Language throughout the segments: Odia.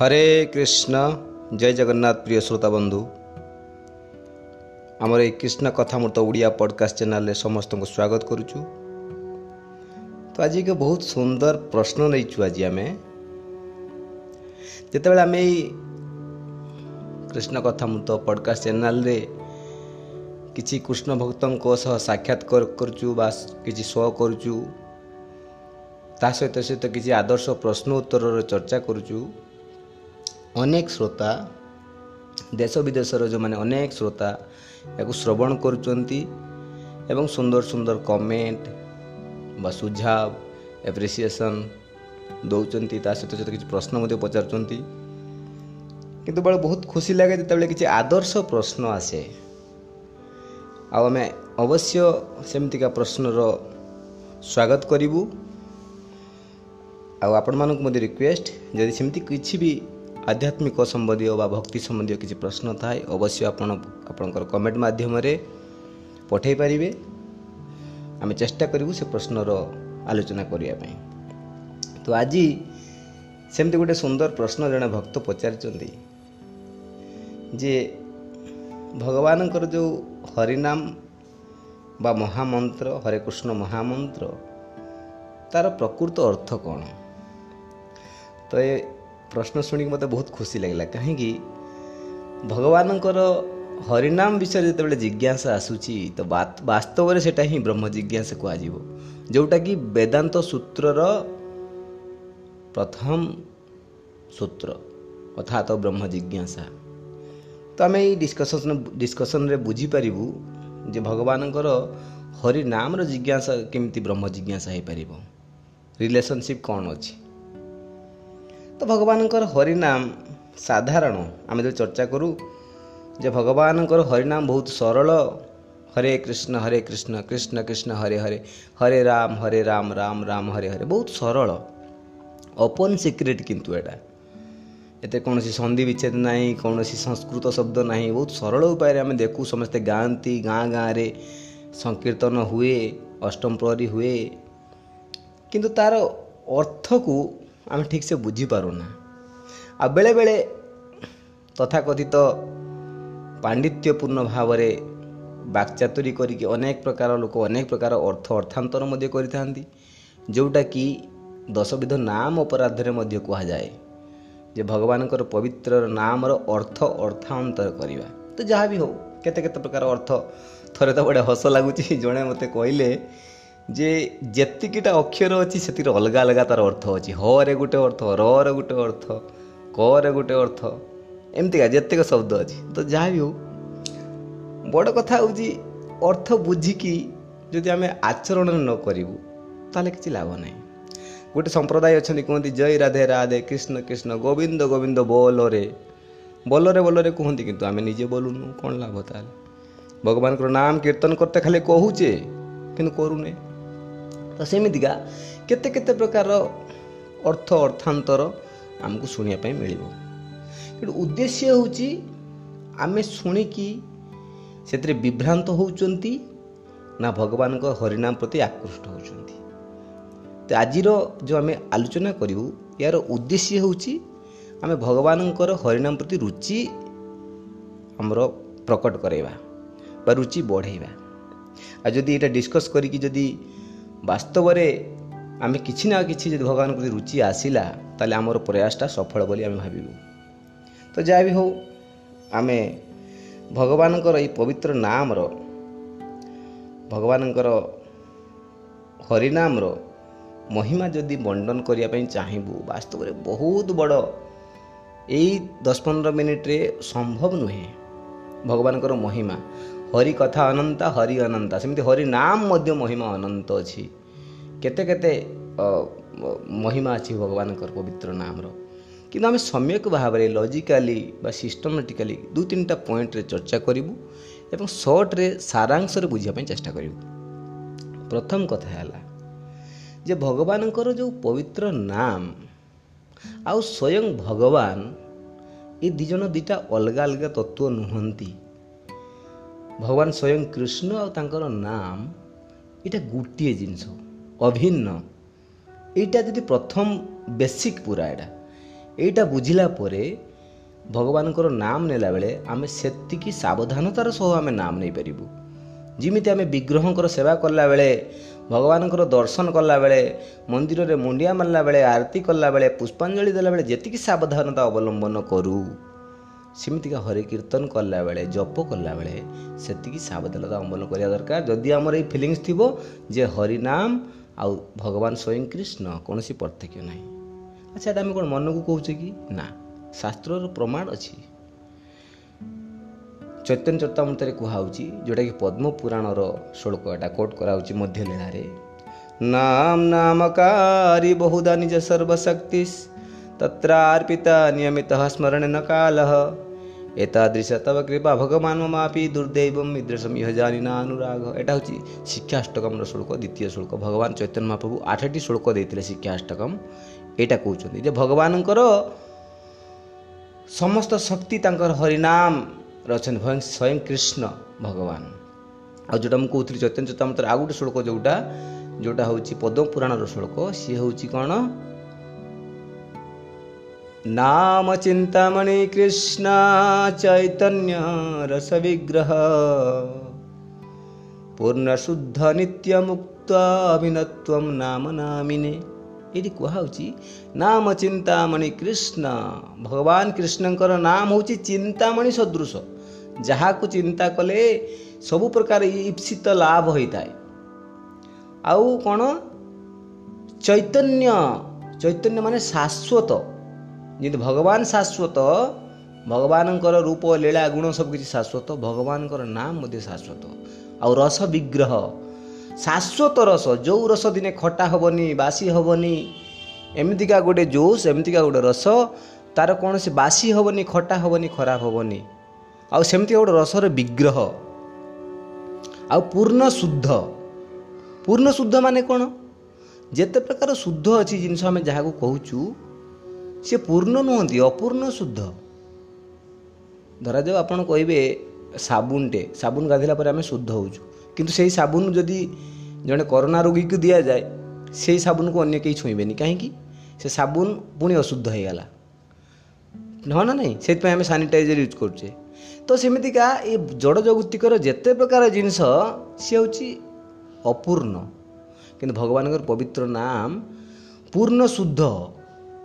ହରେ କୃଷ୍ଣ ଜୟ ଜଗନ୍ନାଥ ପ୍ରିୟ ଶ୍ରୋତା ବନ୍ଧୁ ଆମର ଏଇ କୃଷ୍ଣ କଥାମୃତ ଓଡ଼ିଆ ପଡ଼କାଷ୍ଟ ଚ୍ୟାନେଲରେ ସମସ୍ତଙ୍କୁ ସ୍ୱାଗତ କରୁଛୁ ତ ଆଜି ଏକ ବହୁତ ସୁନ୍ଦର ପ୍ରଶ୍ନ ନେଇଛୁ ଆଜି ଆମେ ଯେତେବେଳେ ଆମେ ଏଇ କୃଷ୍ଣ କଥାମୃତ ପଡ଼କାଷ୍ଟ ଚ୍ୟାନେଲରେ କିଛି କୃଷ୍ଣ ଭକ୍ତଙ୍କ ସହ ସାକ୍ଷାତ କରୁଛୁ ବା କିଛି ଶୋ କରୁଛୁ ତା ସହିତ ସହିତ କିଛି ଆଦର୍ଶ ପ୍ରଶ୍ନ ଉତ୍ତରର ଚର୍ଚ୍ଚା କରୁଛୁ ଅନେକ ଶ୍ରୋତା ଦେଶ ବିଦେଶର ଯେଉଁମାନେ ଅନେକ ଶ୍ରୋତା ଏହାକୁ ଶ୍ରବଣ କରୁଛନ୍ତି ଏବଂ ସୁନ୍ଦର ସୁନ୍ଦର କମେଣ୍ଟ ବା ସୁଝାବ ଏପ୍ରିସିଏସନ୍ ଦେଉଛନ୍ତି ତା ସହିତ ସହିତ କିଛି ପ୍ରଶ୍ନ ମଧ୍ୟ ପଚାରୁଛନ୍ତି କିନ୍ତୁ ବେଳେ ବହୁତ ଖୁସି ଲାଗେ ଯେତେବେଳେ କିଛି ଆଦର୍ଶ ପ୍ରଶ୍ନ ଆସେ। ଆଉ ଆମେ ଅବଶ୍ୟ ସେମିତିକା ପ୍ରଶ୍ନର ସ୍ୱାଗତ କରିବୁ। ଆଉ ଆପଣମାନଙ୍କୁ ମଧ୍ୟ ରିକ୍ୱେଷ୍ଟ ଯଦି ସେମିତି କିଛି ବି ଆଧ୍ୟାତ୍ମିକ ସମ୍ବନ୍ଧୀୟ ବା ଭକ୍ତି ସମ୍ବନ୍ଧୀୟ କିଛି ପ୍ରଶ୍ନ ଥାଏ ଅବଶ୍ୟ ଆପଣ ଆପଣଙ୍କର କମେଣ୍ଟ ମାଧ୍ୟମରେ ପଠାଇ ପାରିବେ ଆମେ ଚେଷ୍ଟା କରିବୁ ସେ ପ୍ରଶ୍ନର ଆଲୋଚନା କରିବା ପାଇଁ ତ ଆଜି ସେମିତି ଗୋଟେ ସୁନ୍ଦର ପ୍ରଶ୍ନ ଜଣେ ଭକ୍ତ ପଚାରିଛନ୍ତି ଯେ ଭଗବାନଙ୍କର ଯେଉଁ ହରିନାମ ବା ମହାମନ୍ତ୍ର ହରେ କୃଷ୍ଣ ମହାମନ୍ତ୍ର ତା'ର ପ୍ରକୃତ ଅର୍ଥ କ'ଣ ତ ଏ ପ୍ରଶ୍ନ ଶୁଣିକି ମୋତେ ବହୁତ ଖୁସି ଲାଗିଲା କାହିଁକି ଭଗବାନଙ୍କର ହରିନାମ ବିଷୟରେ ଯେତେବେଳେ ଜିଜ୍ଞାସା ଆସୁଛି ତ ବାସ୍ତବରେ ସେଇଟା ହିଁ ବ୍ରହ୍ମ ଜିଜ୍ଞାସା କୁହାଯିବ ଯେଉଁଟାକି ବେଦାନ୍ତ ସୂତ୍ରର ପ୍ରଥମ ସୂତ୍ର ଅର୍ଥାତ ବ୍ରହ୍ମ ଜିଜ୍ଞାସା ତ ଆମେ ଏଇ ଡିସ୍କସନ୍ ଡିସ୍କସନ୍ରେ ବୁଝିପାରିବୁ ଯେ ଭଗବାନଙ୍କର ହରିନାମର ଜିଜ୍ଞାସା କେମିତି ବ୍ରହ୍ମ ଜିଜ୍ଞାସା ହେଇପାରିବ ରିଲେସନସିପ୍ କ'ଣ ଅଛି ତ ଭଗବାନଙ୍କର ହରିନାମ ସାଧାରଣ। ଆମେ ଯେଉଁ ଚର୍ଚ୍ଚା କରୁ ଯେ ଭଗବାନଙ୍କର ହରିନାମ ବହୁତ ସରଳ। ହରେ କୃଷ୍ଣ ହରେ କୃଷ୍ଣ କୃଷ୍ଣ କୃଷ୍ଣ ହରେ ହରେ ହରେ ରାମ ହରେ ରାମ ରାମ ରାମ ହରେ ହରେ ବହୁତ ସରଳ। ଓପନ୍ ସିକ୍ରେଟ୍ କିନ୍ତୁ ଏଇଟା। ଏତେ କୌଣସି ସନ୍ଧି ବିଚ୍ଛେଦ ନାହିଁ କୌଣସି ସଂସ୍କୃତ ଶବ୍ଦ ନାହିଁ ବହୁତ ସରଳ ଉପାୟରେ ଆମେ ଦେଖୁ ସମସ୍ତେ ଗାଆନ୍ତି ଗାଁ ଗାଁରେ ସଂକୀର୍ତ୍ତନ ହୁଏ ଅଷ୍ଟମ ପ୍ରହରୀ ହୁଏ। କିନ୍ତୁ ତା'ର ଅର୍ଥକୁ ଆମେ ଠିକ୍ସେ ବୁଝିପାରୁନା। ଆଉ ବେଳେବେଳେ ତଥାକଥିତ ପାଣ୍ଡିତ୍ୟପୂର୍ଣ୍ଣ ଭାବରେ ବାକ୍ଚାତୁରୀ କରିକି ଅନେକ ପ୍ରକାର ଲୋକ ଅନେକ ପ୍ରକାର ଅର୍ଥ ଅର୍ଥାନ୍ତର ମଧ୍ୟ କରିଥାନ୍ତି ଯେଉଁଟାକି ଦଶବିଧ ନାମ ଅପରାଧରେ ମଧ୍ୟ କୁହାଯାଏ ଯେ ଭଗବାନଙ୍କର ପବିତ୍ର ନାମର ଅର୍ଥ ଅର୍ଥାନ୍ତର କରିବା। ତ ଯାହା ବି ହେଉ କେତେ କେତେ ପ୍ରକାର ଅର୍ଥ ଥରେ ତ ବଢ଼ିଆ ହସ ଲାଗୁଛି ଜଣେ ମୋତେ କହିଲେ ଯେ ଯେତିକିଟା ଅକ୍ଷର ଅଛି ସେଥିରେ ଅଲଗା ଅଲଗା ତା'ର ଅର୍ଥ ଅଛି। ହରେ ଗୋଟେ ଅର୍ଥ ରରେ ଗୋଟେ ଅର୍ଥ କରେ ଗୋଟେ ଅର୍ଥ ଏମିତିକା ଯେତିକ ଶବ୍ଦ ଅଛି। ତ ଯାହା ବି ହେଉ ବଡ଼ କଥା ହେଉଛି ଅର୍ଥ ବୁଝିକି ଯଦି ଆମେ ଆଚରଣ ନ କରିବୁ ତାହେଲେ କିଛି ଲାଭ ନାହିଁ। ଗୋଟେ ସମ୍ପ୍ରଦାୟ ଅଛନ୍ତି କୁହନ୍ତି ଜୟ ରାଧେ ରାଧେ କୃଷ୍ଣ କୃଷ୍ଣ ଗୋବିନ୍ଦ ଗୋବିନ୍ଦ ବୋଲରେ। ବୋଲରେ ବୋଲରେ କୁହନ୍ତି କିନ୍ତୁ ଆମେ ନିଜେ ବୋଲୁନୁ କ'ଣ ଲାଭ ତାହେଲେ? ଭଗବାନଙ୍କର ନାମ କୀର୍ତ୍ତନ କରତେ ଖାଲି କହୁଛେ କିନ୍ତୁ କରୁନେ। ତ ସେମିତିକା କେତେ କେତେ ପ୍ରକାର ଅର୍ଥ ଅର୍ଥାନ୍ତର ଆମକୁ ଶୁଣିବା ପାଇଁ ମିଳିବ। କିନ୍ତୁ ଉଦ୍ଦେଶ୍ୟ ହେଉଛି ଆମେ ଶୁଣିକି ସେଥିରେ ବିଭ୍ରାନ୍ତ ହେଉଛନ୍ତି ନା ଭଗବାନଙ୍କ ହରିନାମ ପ୍ରତି ଆକୃଷ୍ଟ ହେଉଛନ୍ତି। ତ ଆଜିର ଯେଉଁ ଆମେ ଆଲୋଚନା କରିବୁ ଏହାର ଉଦ୍ଦେଶ୍ୟ ହେଉଛି ଆମେ ଭଗବାନଙ୍କର ହରିନାମ ପ୍ରତି ରୁଚି ଆମର ପ୍ରକଟ କରାଇବା ବା ରୁଚି ବଢ଼ାଇବା। ଆଉ ଯଦି ଏଇଟା ଡିସ୍କସ୍ କରିକି ଯଦି ବାସ୍ତବରେ ଆମେ କିଛି ନା କିଛି ଯଦି ଭଗବାନଙ୍କ ପ୍ରତି ରୁଚି ଆସିଲା ତାହେଲେ ଆମର ପ୍ରୟାସଟା ସଫଳ ବୋଲି ଆମେ ଭାବିବୁ। ତ ଯାହା ବି ହେଉ ଆମେ ଭଗବାନଙ୍କର ଏଇ ପବିତ୍ର ନାମର ଭଗବାନଙ୍କର ହରିନାମର ମହିମା ଯଦି ବଣ୍ଟନ କରିବା ପାଇଁ ଚାହିଁବୁ ବାସ୍ତବରେ ବହୁତ ବଡ଼ ଏଇ ଦଶ ପନ୍ଦର ମିନିଟ୍ରେ ସମ୍ଭବ ନୁହେଁ। ଭଗବାନଙ୍କର ମହିମା। ହରି କଥା ଅନନ୍ତା ହରି ଅନନ୍ତା। ସେମିତି ହରି ନାମ ମଧ୍ୟ ମହିମା ଅନନ୍ତ ଅଛି। କେତେ କେତେ ମହିମା ଅଛି ଭଗବାନଙ୍କର ପବିତ୍ର ନାମର। କିନ୍ତୁ ଆମେ ସମ୍ୟକ ଭାବରେ ଲଜିକାଲି ବା ସିଷ୍ଟମାଟିକାଲି ଦୁଇ ତିନିଟା ପଏଣ୍ଟରେ ଚର୍ଚ୍ଚା କରିବୁ ଏବଂ ସର୍ଟରେ ସାରାଂଶରେ ବୁଝିବା ପାଇଁ ଚେଷ୍ଟା କରିବୁ। ପ୍ରଥମ କଥା ହେଲା ଯେ ଭଗବାନଙ୍କର ଯେଉଁ ପବିତ୍ର ନାମ ଆଉ ସ୍ୱୟଂ ଭଗବାନ ଏ ଦୁଇ ଜଣ ଦୁଇଟା ଅଲଗା ଅଲଗା ତତ୍ତ୍ୱ ନୁହନ୍ତି। ଭଗବାନ ସ୍ୱୟଂ କୃଷ୍ଣ ଆଉ ତାଙ୍କର ନାମ ଏଇଟା ଗୋଟିଏ ଜିନିଷ ଅଭିନ୍ନ ଏଇଟା ଯଦି ପ୍ରଥମ ବେସିକ୍ ପୁରା ଏଇଟା ଏଇଟା ବୁଝିଲା ପରେ ଭଗବାନଙ୍କର ନାମ ନେଲା ବେଳେ ଆମେ ସେତିକି ସାବଧାନତାର ସହ ଆମେ ନାମ ନେଇପାରିବୁ ଯେମିତି ଆମେ ବିଗ୍ରହଙ୍କର ସେବା କଲାବେଳେ ଭଗବାନଙ୍କର ଦର୍ଶନ କଲାବେଳେ ମନ୍ଦିରରେ ମୁଣ୍ଡିଆ ମାରିଲା ବେଳେ ଆରତି କଲାବେଳେ ପୁଷ୍ପାଞ୍ଜଳି ଦେଲାବେଳେ ଯେତିକି ସାବଧାନତା ଅବଲମ୍ବନ କରୁ ସେମିତିକା ହରେ କୀର୍ତ୍ତନ କଲାବେଳେ ଜପ କଲାବେଳେ ସେତିକି ସାବଧାନତା ଅବଲମ୍ବନ କରିବା ଦରକାର। ଯଦି ଆମର ଏଇ ଫିଲିଙ୍ଗସ୍ ଥିବ ଯେ ହରିନାମ ଆଉ ଭଗବାନ ସ୍ୱୟଂ କୃଷ୍ଣ କୌଣସି ପାର୍ଥକ୍ୟ ନାହିଁ। ଆଚ୍ଛା ଏଇଟା ଆମେ କ'ଣ ମନକୁ କହୁଛେ କି? ନା ଶାସ୍ତ୍ରର ପ୍ରମାଣ ଅଛି। ଚୈତନ୍ୟ ଚରିତାମୃତରେ କୁହାହେଉଛି ଯେଉଁଟାକି ପଦ୍ମ ପୁରାଣର ଶ୍ଳୋକ ଏଟା କୋଟ୍ କରାହେଉଛି ମଧ୍ୟ ଲୀଳାରେ ନାମ ନାମକାରୀ ବହୁଦା ନିଜ ସର୍ବଶକ୍ତି ତତ୍ରାର୍ପିତା ନିୟମିତ ସ୍ମରଣ ନ କାଲ ଏତାଦୃଶ ତବ କୃପା ଭଗବାନ ମାପି ଦୁର୍ଦୈବମ ମିଦ୍ରସମ ଇହ ଜାନିନା ଅନୁରାଗ ଏଟା ହେଉଛି ଶିକ୍ଷାଷ୍ଟକମର ଶ୍ଳୋକ ଦ୍ୱିତୀୟ ଶ୍ଳୋକ ଭଗବାନ ଚୈତନ୍ୟ ମହାପ୍ରଭୁ ଆଠଟି ଶ୍ଳୋକ ଦେଇଥିଲେ ଶିକ୍ଷାଷ୍ଟକମ ଏଇଟା କହୁଛନ୍ତି ଯେ ଭଗବାନଙ୍କର ସମସ୍ତ ଶକ୍ତି ତାଙ୍କର ହରିନାମରେ ଅଛନ୍ତି ସ୍ୱୟଂ କୃଷ୍ଣ ଭଗବାନ ଆଉ ଯେଉଁଟା ମୁଁ କହୁଥିଲି ଚୈତନ୍ୟ ଚୈତାମୃତରେ ଆଉ ଗୋଟେ ଶ୍ଳୋକ ଯେଉଁଟା ଯେଉଁଟା ହେଉଛି ପଦ୍ମ ପୁରାଣର ଶ୍ଳୋକ ସିଏ ହେଉଛି କ'ଣ ନାମ ଚିନ୍ତାମଣି କୃଷ୍ଣ ଚୈତନ୍ୟ ରସ ବିଗ୍ରହ ପୂର୍ଣ୍ଣ ଶୁଦ୍ଧ ନିତ୍ୟ ମୁକ୍ତ ଅଭିନତ୍ୱം ନାମ ନାମିନେ ଏଇଠି କୁହାହେଉଛି ନାମ ଚିନ୍ତାମଣି କୃଷ୍ଣ ଭଗବାନ କୃଷ୍ଣଙ୍କର ନାମ ହେଉଛି ଚିନ୍ତାମଣି ସଦୃଶ। ଯାହାକୁ ଚିନ୍ତା କଲେ ସବୁ ପ୍ରକାର ଇପ୍ସିତ ଲାଭ ହୋଇଥାଏ। ଆଉ କ'ଣ? ଚୈତନ୍ୟ ଚୈତନ୍ୟ ମାନେ ଶାଶ୍ୱତ। ଯେମିତି ଭଗବାନ ଶାଶ୍ୱତ ଭଗବାନଙ୍କର ରୂପ ଲୀଳା ଗୁଣ ସବୁ କିଛି ଶାଶ୍ୱତ ଭଗବାନଙ୍କର ନାମ ମଧ୍ୟ ଶାଶ୍ୱତ। ଆଉ ରସ ବିଗ୍ରହ। ଶାଶ୍ୱତ ରସ ଯେଉଁ ରସ ଦିନେ ଖଟା ହେବନି ବାସି ହେବନି ଏମିତିକା ଗୋଟେ ଜୁସ୍ ଏମିତିକା ଗୋଟେ ରସ ତାର କୌଣସି ବାସି ହେବନି ଖଟା ହେବନି ଖରାପ ହେବନି। ଆଉ ସେମିତିକା ଗୋଟେ ରସର ବିଗ୍ରହ। ଆଉ ପୂର୍ଣ୍ଣ ଶୁଦ୍ଧ। ପୂର୍ଣ୍ଣ ଶୁଦ୍ଧ ମାନେ କ'ଣ? ଯେତେ ପ୍ରକାର ଶୁଦ୍ଧ ଅଛି ଜିନିଷ ଆମେ ଯାହାକୁ କହୁଛୁ ସେ ପୂର୍ଣ୍ଣ ନୁହନ୍ତି ଅପୂର୍ଣ୍ଣ ଶୁଦ୍ଧ। ଧରାଯାଉ ଆପଣ କହିବେ ସାବୁନଟେ ସାବୁନ ଗାଧୋଇଲା ପରେ ଆମେ ଶୁଦ୍ଧ ହେଉଛୁ। କିନ୍ତୁ ସେଇ ସାବୁନ ଯଦି ଜଣେ କରୋନା ରୋଗୀକୁ ଦିଆଯାଏ ସେଇ ସାବୁନକୁ ଅନ୍ୟ କେହି ଛୁଇଁବେନି। କାହିଁକି? ସେ ସାବୁନ ପୁଣି ଅଶୁଦ୍ଧ ହେଇଗଲା। ହଁ ନା ନାହିଁ ସେଥିପାଇଁ ଆମେ ସାନିଟାଇଜର ୟୁଜ୍ କରୁଛେ। ତ ସେମିତିକା ଏ ଜଡ଼ ଜଗତିକର ଯେତେ ପ୍ରକାର ଜିନିଷ ସିଏ ହେଉଛି ଅପୂର୍ଣ୍ଣ। କିନ୍ତୁ ଭଗବାନଙ୍କର ପବିତ୍ର ନାମ ପୂର୍ଣ୍ଣ ଶୁଦ୍ଧ।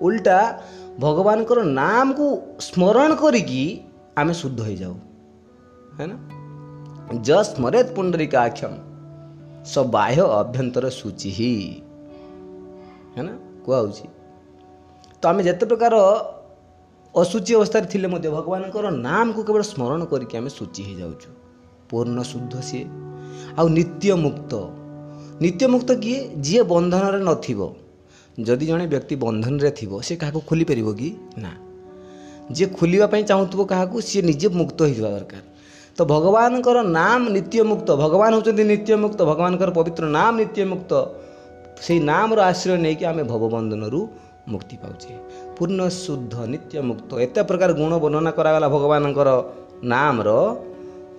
ଉଲ୍ଟା ଭଗବାନଙ୍କର ନାମକୁ ସ୍ମରଣ କରିକି ଆମେ ଶୁଦ୍ଧ ହେଇଯାଉ ହେ ନା ଯ ସ୍ମରେତ୍ ପୁଣ୍ଡରିକା ଆକ୍ଷମ ସ ବାହ୍ୟ ଅଭ୍ୟନ୍ତର ସୂଚି ହି ହେ ନା କୁହାହେଉଛି ତ ଆମେ ଯେତେ ପ୍ରକାର ଅଶୁଚି ଅବସ୍ଥାରେ ଥିଲେ ମଧ୍ୟ ଭଗବାନଙ୍କର ନାମକୁ କେବଳ ସ୍ମରଣ କରିକି ଆମେ ସୂଚି ହେଇଯାଉଛୁ। ପୂର୍ଣ୍ଣ ଶୁଦ୍ଧ ସିଏ। ଆଉ ନିତ୍ୟମୁକ୍ତ। ନିତ୍ୟମୁକ୍ତ କିଏ? ଯିଏ ବନ୍ଧନରେ ନଥିବ। ଯଦି ଜଣେ ବ୍ୟକ୍ତି ବନ୍ଧନରେ ଥିବ ସେ କାହାକୁ ଖୋଲିପାରିବ କି ନା ଯିଏ ଖୋଲିବା ପାଇଁ ଚାହୁଁଥିବ କାହାକୁ ସିଏ ନିଜେ ମୁକ୍ତ ହେଇଯିବା ଦରକାର ତ ଭଗବାନଙ୍କର ନାମ ନିତ୍ୟ ମୁକ୍ତ ଭଗବାନ ହେଉଛନ୍ତି ନିତ୍ୟ ମୁକ୍ତ ଭଗବାନଙ୍କର ପବିତ୍ର ନାମ ନିତ୍ୟ ମୁକ୍ତ ସେଇ ନାମର ଆଶ୍ରୟ ନେଇକି ଆମେ ଭବବନ୍ଧନରୁ ମୁକ୍ତି ପାଉଛେ। ପୂର୍ଣ୍ଣ ଶୁଦ୍ଧ ନିତ୍ୟ ମୁକ୍ତ ଏତେ ପ୍ରକାର ଗୁଣ ବର୍ଣ୍ଣନା କରାଗଲା ଭଗବାନଙ୍କର ନାମର।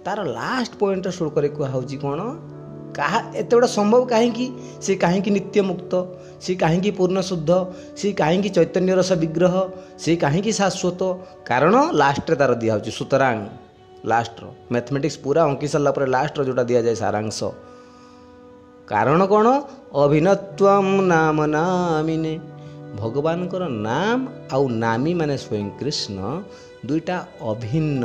ତାର ଲାଷ୍ଟ ପଏଣ୍ଟର ଶ୍ଳୋକରେ କୁହାହେଉଛି କ'ଣ? କାହା ଏତେ ଗୁଡ଼ା ସମ୍ଭବ କାହିଁକି? ସେ କାହିଁକି ନିତ୍ୟ ମୁକ୍ତ? ସେ କାହିଁକି ପୂର୍ଣ୍ଣ ଶୁଦ୍ଧ? ସେ କାହିଁକି ଚୈତନ୍ୟ ରସ ବିଗ୍ରହ? ସେ କାହିଁକି ଶାଶ୍ୱତ? କାରଣ ଲାଷ୍ଟରେ ତାର ଦିଆହେଉଛି ସୁତରାଂ ଲାଷ୍ଟର ମ୍ୟାଥମେଟିକ୍ସ ପୁରା ଅଙ୍କି ସାରିଲା ପରେ ଲାଷ୍ଟର ଯେଉଁଟା ଦିଆଯାଏ ସାରାଂଶ। କାରଣ କ'ଣ? ଅଭିନତ୍ୱମ୍ ନାମ ନାମିନେ। ଭଗବାନଙ୍କର ନାମ ଆଉ ନାମୀ ମାନେ ସ୍ୱୟଂ କୃଷ୍ଣ ଦୁଇଟା ଅଭିନ୍ନ।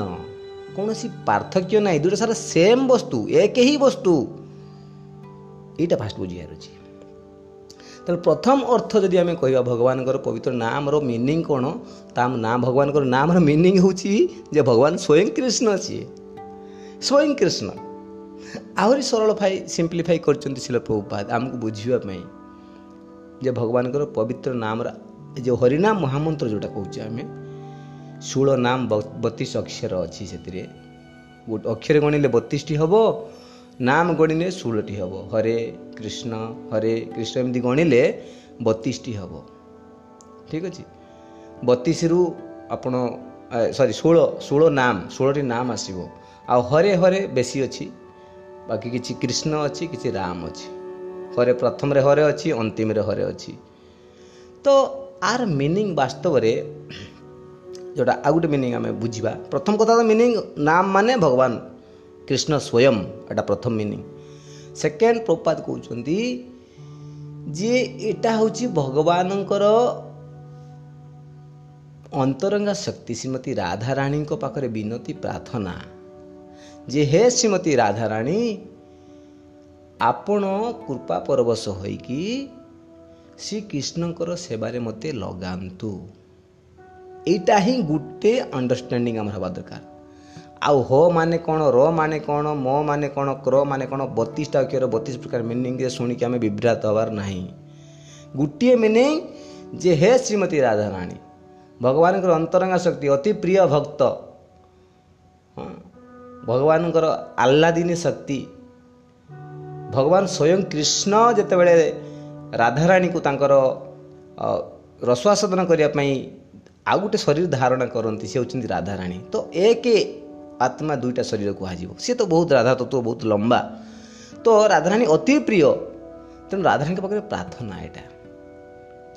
କୌଣସି ପାର୍ଥକ୍ୟ ନାହିଁ। ଦୁଇଟା ସାରା ସେମ୍ ବସ୍ତୁ ଏକ ହିଁ ବସ୍ତୁ। ଏଇଟା ଫାଷ୍ଟ ବୁଝିବାର ଅଛି ତେଣୁ ପ୍ରଥମ ଅର୍ଥ ଯଦି ଆମେ କହିବା ଭଗବାନଙ୍କର ପବିତ୍ର ନାମର ମିନିଂ କ'ଣ ତା ନାଁ ଭଗବାନଙ୍କର ନାମର ମିନିଂ ହେଉଛି ଯେ ଭଗବାନ ସ୍ୱୟଂ କୃଷ୍ଣ ସିଏ ସ୍ୱୟଂ କୃଷ୍ଣ ଆହୁରି ସରଳ ଫାଇ ସିମ୍ପ୍ଲିଫାଇ କରିଛନ୍ତି ଶିଳ ପ୍ରଭୁପାଦ ଆମକୁ ବୁଝିବା ପାଇଁ ଯେ ଭଗବାନଙ୍କର ପବିତ୍ର ନାମର ଯେଉଁ ହରିନାମ ମହାମନ୍ତ୍ର ଯେଉଁଟା କହୁଛେ ଆମେ ଷୋଳ ନାମ ବତିଶ ଅକ୍ଷର ଅଛି ସେଥିରେ। ଗୋଟେ ଅକ୍ଷର ଗଣିଲେ ବତିଶଟି ହେବ ନାମ ଗଣିଲେ ଷୋହଳଟି ହେବ ହରେ କୃଷ୍ଣ ହରେ କୃଷ୍ଣ ଏମିତି ଗଣିଲେ ବତିଶଟି ହେବ ଠିକ୍ ଅଛି ବତିଶରୁ ଆପଣ ସରି ଷୋହଳ ଷୋହଳ ନାମ ଷୋହଳଟି ନାମ ଆସିବ ଆଉ ହରେ ହରେ ବେଶୀ ଅଛି ବାକି କିଛି କୃଷ୍ଣ ଅଛି କିଛି ରାମ ଅଛି ହରେ ପ୍ରଥମରେ ହରେ ଅଛି ଅନ୍ତିମରେ ହରେ ଅଛି। ତ ଆର ମିନିଂ ବାସ୍ତବରେ ଯେଉଁଟା ଆଉ ଗୋଟେ ମିନିଂ ଆମେ ବୁଝିବା। ପ୍ରଥମ କଥା ତ ମିନିଂ ନାମ ମାନେ ଭଗବାନ। କୃଷ୍ଣ ସ୍ୱୟଂ ଏଇଟା ପ୍ରଥମ ମିନିଂ ସେକେଣ୍ଡ ପ୍ରପାତ କହୁଛନ୍ତି ଯେ ଏଇଟା ହେଉଛି ଭଗବାନଙ୍କର ଅନ୍ତରଙ୍ଗା ଶକ୍ତି ଶ୍ରୀମତୀ ରାଧାରାଣୀଙ୍କ ପାଖରେ ବିନତି ପ୍ରାର୍ଥନା ଯେ ହେ ଶ୍ରୀମତୀ ରାଧାରାଣୀ ଆପଣ କୃପା ପରବଶ ହୋଇକି ଶ୍ରୀକୃଷ୍ଣଙ୍କର ସେବାରେ ମୋତେ ଲଗାନ୍ତୁ ଏଇଟା ହିଁ ଗୋଟେ ଅଣ୍ଡରଷ୍ଟାଣ୍ଡିଂ ଆମର ହେବା ଦରକାର ଆଉ ହ ମାନେ କ'ଣ ର ମାନେ କ'ଣ ମ ମାନେ କ'ଣ କ୍ର ମାନେ କ'ଣ ବତିଶଟା ଅକ୍ଷର ବତିଶ ପ୍ରକାର ମିନିଂରେ ଶୁଣିକି ଆମେ ବିଭ୍ରାତ ହେବାର ନାହିଁ। ଗୋଟିଏ ମିନିଂ ଯେ ହେ ଶ୍ରୀମତୀ ରାଧାରାଣୀ ଭଗବାନଙ୍କର ଅନ୍ତରଙ୍ଗା ଶକ୍ତି ଅତି ପ୍ରିୟ ଭକ୍ତ ଭଗବାନଙ୍କର ଆହ୍ଲାଦିନୀ ଶକ୍ତି ଭଗବାନ ସ୍ୱୟଂ କୃଷ୍ଣ ଯେତେବେଳେ ରାଧାରାଣୀକୁ ତାଙ୍କର ରସ୍ୱାସଦନ କରିବା ପାଇଁ ଆଉ ଗୋଟେ ଶରୀର ଧାରଣ କରନ୍ତି ସେ ହେଉଛନ୍ତି ରାଧାରାଣୀ। ତ ଏକ ଆତ୍ମା ଦୁଇଟା ଶରୀର କୁହାଯିବ ସିଏ ତ ବହୁତ ରାଧା ତତ୍ତ୍ୱ ବହୁତ ଲମ୍ବା ତ ରାଧାରାଣୀ ଅତି ପ୍ରିୟ ତେଣୁ ରାଧାରାଣୀଙ୍କ ପାଖରେ ପ୍ରାର୍ଥନା ଏଇଟା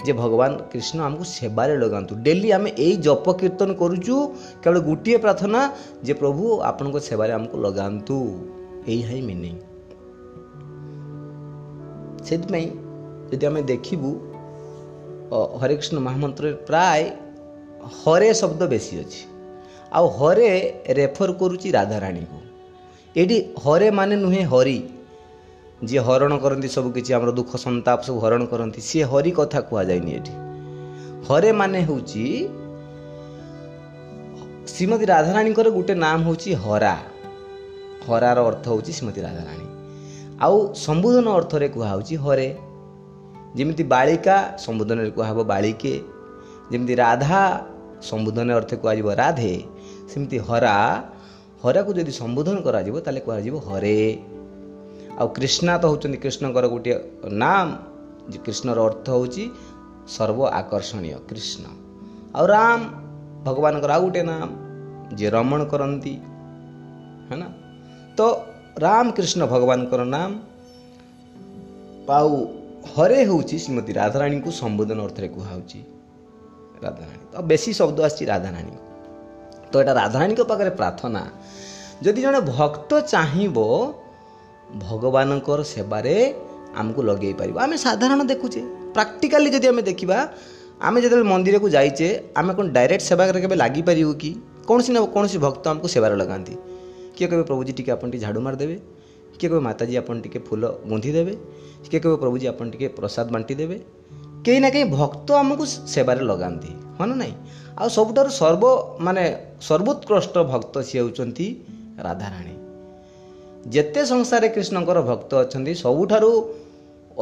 ଯେ ଭଗବାନ କୃଷ୍ଣ ଆମକୁ ସେବାରେ ଲଗାନ୍ତୁ ଡେଲି ଆମେ ଏଇ ଜପ କୀର୍ତ୍ତନ କରୁଛୁ କେବଳ ଗୋଟିଏ ପ୍ରାର୍ଥନା ଯେ ପ୍ରଭୁ ଆପଣଙ୍କ ସେବାରେ ଆମକୁ ଲଗାନ୍ତୁ ଏଇଆ ହିଁ ମିନିଂ ସେଥିପାଇଁ ଯଦି ଆମେ ଦେଖିବୁ ହରେକୃଷ୍ଣ ମହାମନ୍ତ୍ରରେ ପ୍ରାୟ ହରେ ଶବ୍ଦ ବେଶୀ ଅଛି ଆଉ ହରେ ରେଫର କରୁଛି ରାଧାରାଣୀକୁ ଏଇଠି ହରେ ମାନେ ନୁହେଁ ହରି। ଯିଏ ହରଣ କରନ୍ତି ସବୁ କିଛି ଆମର ଦୁଃଖ ସନ୍ତାପ ସବୁ ହରଣ କରନ୍ତି ସିଏ ହରି କଥା କୁହାଯାଇନି ଏଠି ହରେ ମାନେ ହେଉଛି ଶ୍ରୀମତୀ ରାଧାରାଣୀଙ୍କର ଗୋଟେ ନାମ ହେଉଛି ହରା। ହରାର ଅର୍ଥ ହେଉଛି ଶ୍ରୀମତୀ ରାଧାରାଣୀ। ଆଉ ସମ୍ବୋଧନ ଅର୍ଥରେ କୁହାହେଉଛି ହରେ। ଯେମିତି ବାଳିକା ସମ୍ବୋଧନରେ କୁହାହେବ ବାଳିକେ ଯେମିତି ରାଧା ସମ୍ବୋଧନ ଅର୍ଥ କୁହାଯିବ ରାଧେ। ସେମିତି ହରା ହରାକୁ ଯଦି ସମ୍ବୋଧନ କରାଯିବ ତାହେଲେ କୁହାଯିବ ହରେ। ଆଉ କୃଷ୍ଣା ତ ହେଉଛନ୍ତି କୃଷ୍ଣଙ୍କର ଗୋଟିଏ ନାମ ଯେ କୃଷ୍ଣର ଅର୍ଥ ହେଉଛି ସର୍ବ ଆକର୍ଷଣୀୟ କୃଷ୍ଣ। ଆଉ ରାମ ଭଗବାନଙ୍କର ଆଉ ଗୋଟେ ନାମ ଯିଏ ରମଣ କରନ୍ତି ହେ ନା? ତ ରାମକୃଷ୍ଣ ଭଗବାନଙ୍କର ନାମ ଆଉ ହରେ ହେଉଛି ଶ୍ରୀମତୀ ରାଧାରାଣୀଙ୍କୁ ସମ୍ବୋଧନ ଅର୍ଥରେ କୁହାହେଉଛି। ରାଧାରାଣୀ। ତ ବେଶୀ ଶବ୍ଦ ଆସିଛି ରାଧାରାଣୀ ତ ଏଇଟା ରାଧାରାଣୀଙ୍କ ପାଖରେ ପ୍ରାର୍ଥନା ଯଦି ଜଣେ ଭକ୍ତ ଚାହିଁବ ଭଗବାନଙ୍କର ସେବାରେ ଆମକୁ ଲଗେଇ ପାରିବ ଆମେ ସାଧାରଣ ଦେଖୁଛେ ପ୍ରାକ୍ଟିକାଲି ଯଦି ଆମେ ଦେଖିବା ଆମେ ଯେତେବେଳେ ମନ୍ଦିରକୁ ଯାଇଛେ ଆମେ କ'ଣ ଡାଇରେକ୍ଟ ସେବାରେ କେବେ ଲାଗିପାରିବୁ କି? କୌଣସି ନା କୌଣସି ଭକ୍ତ ଆମକୁ ସେବାରେ ଲଗାନ୍ତି। କିଏ କହିବେ ପ୍ରଭୁଜୀ ଟିକେ ଆପଣ ଟିକେ ଝାଡ଼ୁ ମାରିଦେବେ କିଏ କହିବେ ମାତାଜୀ ଆପଣ ଟିକେ ଫୁଲ ଗୁନ୍ଥି ଦେବେ? କିଏ କହିବେ ପ୍ରଭୁଜୀ ଆପଣ ଟିକେ ପ୍ରସାଦ ବାଣ୍ଟି ଦେବେ? କେହି ନା କେହି ଭକ୍ତ ଆମକୁ ସେବାରେ ଲଗାନ୍ତି। ହଁ ନା ନାହିଁ ଆଉ ସବୁଠାରୁ ସର୍ବ ମାନେ ସର୍ବୋତ୍କୃଷ୍ଟ ଭକ୍ତ ସିଏ ହେଉଛନ୍ତି ରାଧାରାଣୀ। ଯେତେ ସଂସାରରେ କୃଷ୍ଣଙ୍କର ଭକ୍ତ ଅଛନ୍ତି ସବୁଠାରୁ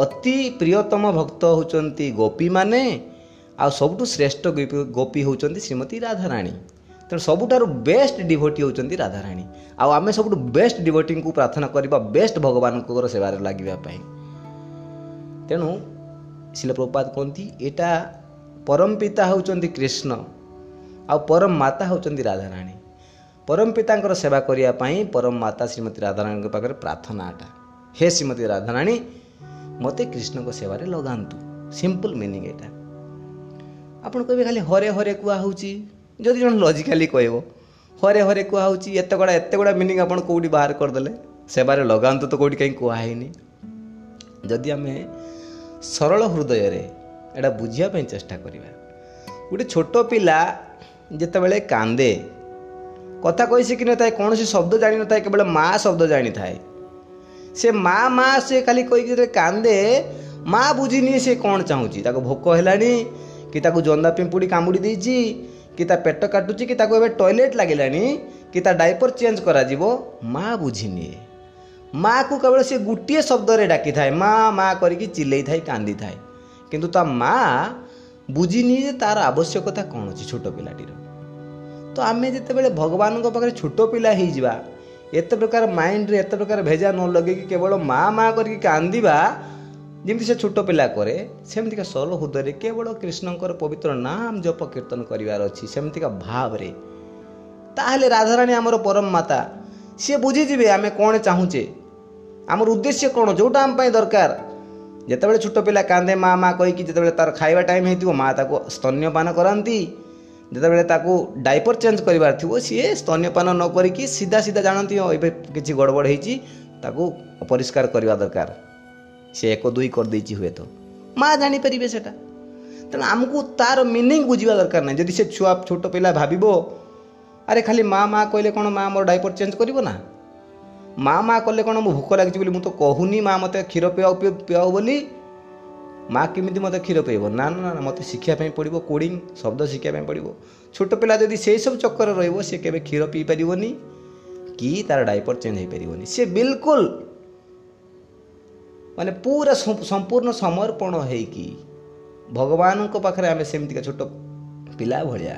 ଅତି ପ୍ରିୟତମ ଭକ୍ତ ହେଉଛନ୍ତି ଗୋପୀମାନେ ଆଉ ସବୁଠୁ ଶ୍ରେଷ୍ଠ ଗୋପୀ ହେଉଛନ୍ତି ଶ୍ରୀମତୀ ରାଧାରାଣୀ। ତେଣୁ ସବୁଠାରୁ ବେଷ୍ଟ ଡିଭୋଟି ହେଉଛନ୍ତି ରାଧାରାଣୀ। ଆଉ ଆମେ ସବୁଠୁ ବେଷ୍ଟ ଡିଭୋଟିଙ୍କୁ ପ୍ରାର୍ଥନା କରିବା ବେଷ୍ଟ ଭଗବାନଙ୍କର ସେବାରେ ଲାଗିବା ପାଇଁ। ତେଣୁ ଶିଳପ୍ରପାତ କୁହନ୍ତି ଏଇଟା ପରମ ପିତା ହେଉଛନ୍ତି କୃଷ୍ଣ ଆଉ ପରମ ମାତା ହେଉଛନ୍ତି ରାଧାରାଣୀ। ପରମ ପିତାଙ୍କର ସେବା କରିବା ପାଇଁ ପରମ ମାତା ଶ୍ରୀମତୀ ରାଧାରାଣୀଙ୍କ ପାଖରେ ପ୍ରାର୍ଥନାଟା। ହେ ଶ୍ରୀମତୀ ରାଧାରାଣୀ ମୋତେ କୃଷ୍ଣଙ୍କ ସେବାରେ ଲଗାନ୍ତୁ। ସିମ୍ପଲ୍ ମିନିଂ ଏଇଟା। ଆପଣ କହିବେ ଖାଲି ହରେ ହରେ କୁହା ହେଉଛି ଯଦି ଜଣେ ଲଜିକାଲି କହିବ ହରେ ହରେ କୁହା ହେଉଛି ଏତେ ଗୁଡ଼ା ଏତେ ଗୁଡ଼ା ମିନିଂ ଆପଣ କେଉଁଠି ବାହାର କରିଦେଲେ? ସେବାରେ ଲଗାନ୍ତୁ ତ କେଉଁଠି କାହିଁ କୁହା ହେଇନି। ଯଦି ଆମେ ସରଳ ହୃଦୟରେ ଏଇଟା ବୁଝିବା ପାଇଁ ଚେଷ୍ଟା କରିବା। ଗୋଟେ ଛୋଟ ପିଲା ଯେତେବେଳେ କାନ୍ଦେ କଥା କହି ଶିଖିନଥାଏ କୌଣସି ଶବ୍ଦ ଜାଣିନଥାଏ କେବଳ ମା ଶବ୍ଦ ଜାଣିଥାଏ। ସେ ମା ମା ସେ ଖାଲି କହିକି କାନ୍ଦେ ମା ବୁଝିନି ସେ କ'ଣ ଚାହୁଁଛି। ତାକୁ ଭୋକ ହେଲାଣି କି ତାକୁ ଜନ୍ଦା ପିମ୍ପୁଡ଼ି କାମୁଡ଼ି ଦେଇଛି କି ତା ପେଟ କାଟୁଛି କି ତାକୁ ଏବେ ଟଏଲେଟ୍ ଲାଗିଲାଣି କି ତା ଡାଇପର ଚେଞ୍ଜ କରାଯିବ ମା ବୁଝିନିଏ। ମାଆକୁ କେବଳ ସେ ଗୋଟିଏ ଶବ୍ଦରେ ଡାକିଥାଏ ମା ମା କରିକି ଚିଲେଇଥାଏ କାନ୍ଦିଥାଏ। କିନ୍ତୁ ତା ମା ବୁଝିନି ଯେ ତାର ଆବଶ୍ୟକତା କ'ଣ ଅଛି ଛୋଟ ପିଲାଟିର। ତ ଆମେ ଯେତେବେଳେ ଭଗବାନଙ୍କ ପାଖରେ ଛୋଟ ପିଲା ହେଇଯିବା ଏତେ ପ୍ରକାର ମାଇଣ୍ଡରେ ଏତେ ପ୍ରକାର ଭେଜା ନ ଲଗେଇକି କେବଳ ମା ମା କରିକି କାନ୍ଦିବା ଯେମିତି ସେ ଛୋଟ ପିଲା କରେ ସେମିତିକା ସରଳ ହୃଦୟରେ କେବଳ କୃଷ୍ଣଙ୍କର ପବିତ୍ର ନାମ ଜପ କୀର୍ତ୍ତନ କରିବାର ଅଛି ସେମିତିକା ଭାବରେ। ତାହେଲେ ରାଧାରାଣୀ ଆମର ପରମ ମାତା ସିଏ ବୁଝିଯିବେ ଆମେ କ'ଣ ଚାହୁଁଛେ। ଆମର ଉଦ୍ଦେଶ୍ୟ କ'ଣ? ଯେଉଁଟା ଆମ ପାଇଁ ଦରକାର। ଯେତେବେଳେ ଛୋଟ ପିଲା କାନ୍ଦେ ମା ମା କହିକି ଯେତେବେଳେ ତାର ଖାଇବା ଟାଇମ୍ ହେଇଥିବ ମା ତାକୁ ସ୍ତନ୍ୟପାନ କରାନ୍ତି। ଯେତେବେଳେ ତାକୁ ଡାଇପର ଚେଞ୍ଜ କରିବାର ଥିବ ସିଏ ସ୍ତନ୍ୟପାନ ନ କରିକି ସିଧା ସିଧା ଜାଣନ୍ତି ହଁ ଏବେ କିଛି ଗଡ଼ବଡ଼ ହେଇଛି ତାକୁ ଅପରିଷ୍କାର କରିବା ଦରକାର। ସେ ଏକ ଦୁଇ କରିଦେଇଛି ହୁଏତ। ମା ଜାଣିପାରିବେ ସେଟା। ତେଣୁ ଆମକୁ ତାର ମିନିଂ ବୁଝିବା ଦରକାର ନାହିଁ। ଯଦି ସେ ଛୁଆ ଛୋଟ ପିଲା ଭାବିବ ଆରେ ଖାଲି ମା ମା କହିଲେ କ'ଣ ମା ମୋର ଡାଇପର ଚେଞ୍ଜ କରିବ ନା? ମା ମା କଲେ କ'ଣ ମୁଁ ଭୋକ ଲାଗିଛି ବୋଲି ମୁଁ ତ କହୁନି ମା ମୋତେ କ୍ଷୀର ପିଆଉ ପିଆଉ ବୋଲି। ମା କେମିତି ମୋତେ କ୍ଷୀର ପିଇବ? ନା ନା ନା ମୋତେ ଶିଖିବା ପାଇଁ ପଡ଼ିବ କୋଡ଼ିଂ ଶବ୍ଦ ଶିଖିବା ପାଇଁ ପଡ଼ିବ। ଛୋଟ ପିଲା ଯଦି ସେଇ ସବୁ ଚକ୍କରରେ ରହିବ ସେ କେବେ କ୍ଷୀର ପିଇପାରିବନି କି ତାର ଡାଇପର ଚେଞ୍ଜ ହେଇପାରିବନି। ସେ ବିଲକୁଲ ମାନେ ପୁରା ସମ୍ପୂର୍ଣ୍ଣ ସମର୍ପଣ ହେଇକି ଭଗବାନଙ୍କ ପାଖରେ ଆମେ ସେମିତିକା ଛୋଟ ପିଲା ଭଳିଆ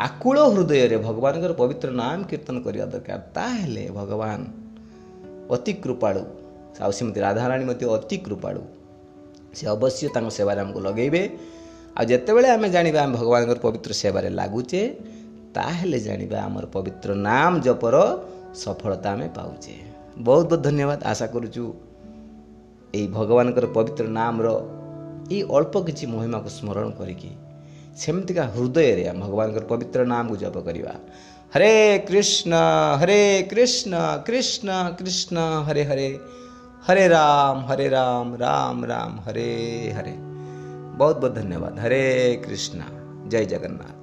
ଆକୁଳ ହୃଦୟରେ ଭଗବାନଙ୍କର ପବିତ୍ର ନାମ କୀର୍ତ୍ତନ କରିବା ଦରକାର ତାହେଲେ ଭଗବାନ ଅତି କୃପାଳୁ ଆଉ ସେମିତି ରାଧାରାଣୀ ମଧ୍ୟ ଅତି କୃପାଳୁ ସେ ଅବଶ୍ୟ ତାଙ୍କ ସେବାରେ ଆମକୁ ଲଗେଇବେ ଆଉ ଯେତେବେଳେ ଆମେ ଜାଣିବା ଆମେ ଭଗବାନଙ୍କର ପବିତ୍ର ସେବାରେ ଲାଗୁଛେ ତାହେଲେ ଜାଣିବା ଆମର ପବିତ୍ର ନାମ ଜପର ସଫଳତା ଆମେ ପାଉଛେ ବହୁତ ବହୁତ ଧନ୍ୟବାଦ ଆଶା କରୁଛୁ ଏହି ଭଗବାନଙ୍କର ପବିତ୍ର ନାମର ଏଇ ଅଳ୍ପ କିଛି ମହିମାକୁ ସ୍ମରଣ କରିକି ସେମିତିକା ହୃଦୟରେ ଆମେ ଭଗବାନଙ୍କର ପବିତ୍ର ନାମକୁ ଜପ କରିବା ହରେ କୃଷ୍ଣ ହରେ କୃଷ୍ଣ କୃଷ୍ଣ କୃଷ୍ଣ ହରେ ହରେ ହରେ ରାମ ହରେ ରାମ ରାମ ରାମ ହରେ ହରେ ବହୁତ ବହୁତ ଧନ୍ୟବାଦ ହରେ କୃଷ୍ଣ ଜୟ ଜଗନ୍ନାଥ